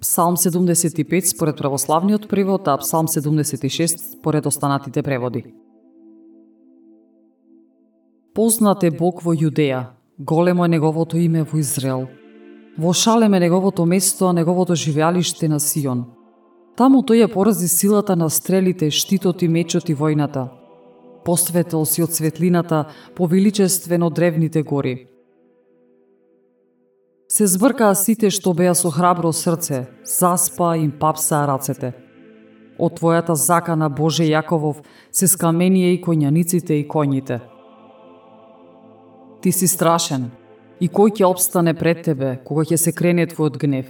Псалм 75 според православниот превод, а Псалм 76 според останатите преводи. Познат е Бог во Јудеја, големо е неговото име во Израел. Во Шалем е неговото место, а неговото живеалиште на Сион. Таму тој ја порази силата на стрелите, штитот и мечот и војната. Посветел си од светлината, повеличествено древните гори. Се збркаа сите што беа со храбро срце, заспа им папсаа рацете. Од твојата закана Боже Јаковов се скаменија и коњаниците и коњите. Ти си страшен, и кој ќе обстане пред тебе кога ќе се крене твојот гнев?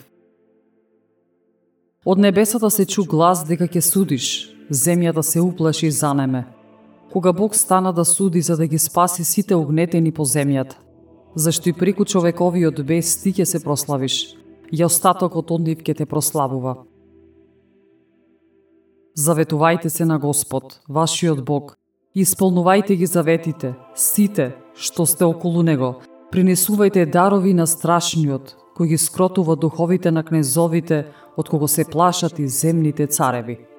Од небесата се чу глас дека ќе судиш, земјата се уплаши и занеме. Кога Бог стана да суди за да ги спаси сите угнетени по земјата, зашто и преку човековиот бес ти ќе се прославиш, и остатокот од нив ќе те прославува. Заветувајте се на Господ, вашиот Бог, и исполнувајте ги заветите, сите што сте околу Него, принесувајте дарови на страшниот, кој ги скротува духовите на кнезовите, од кого се плашат и земните цареви.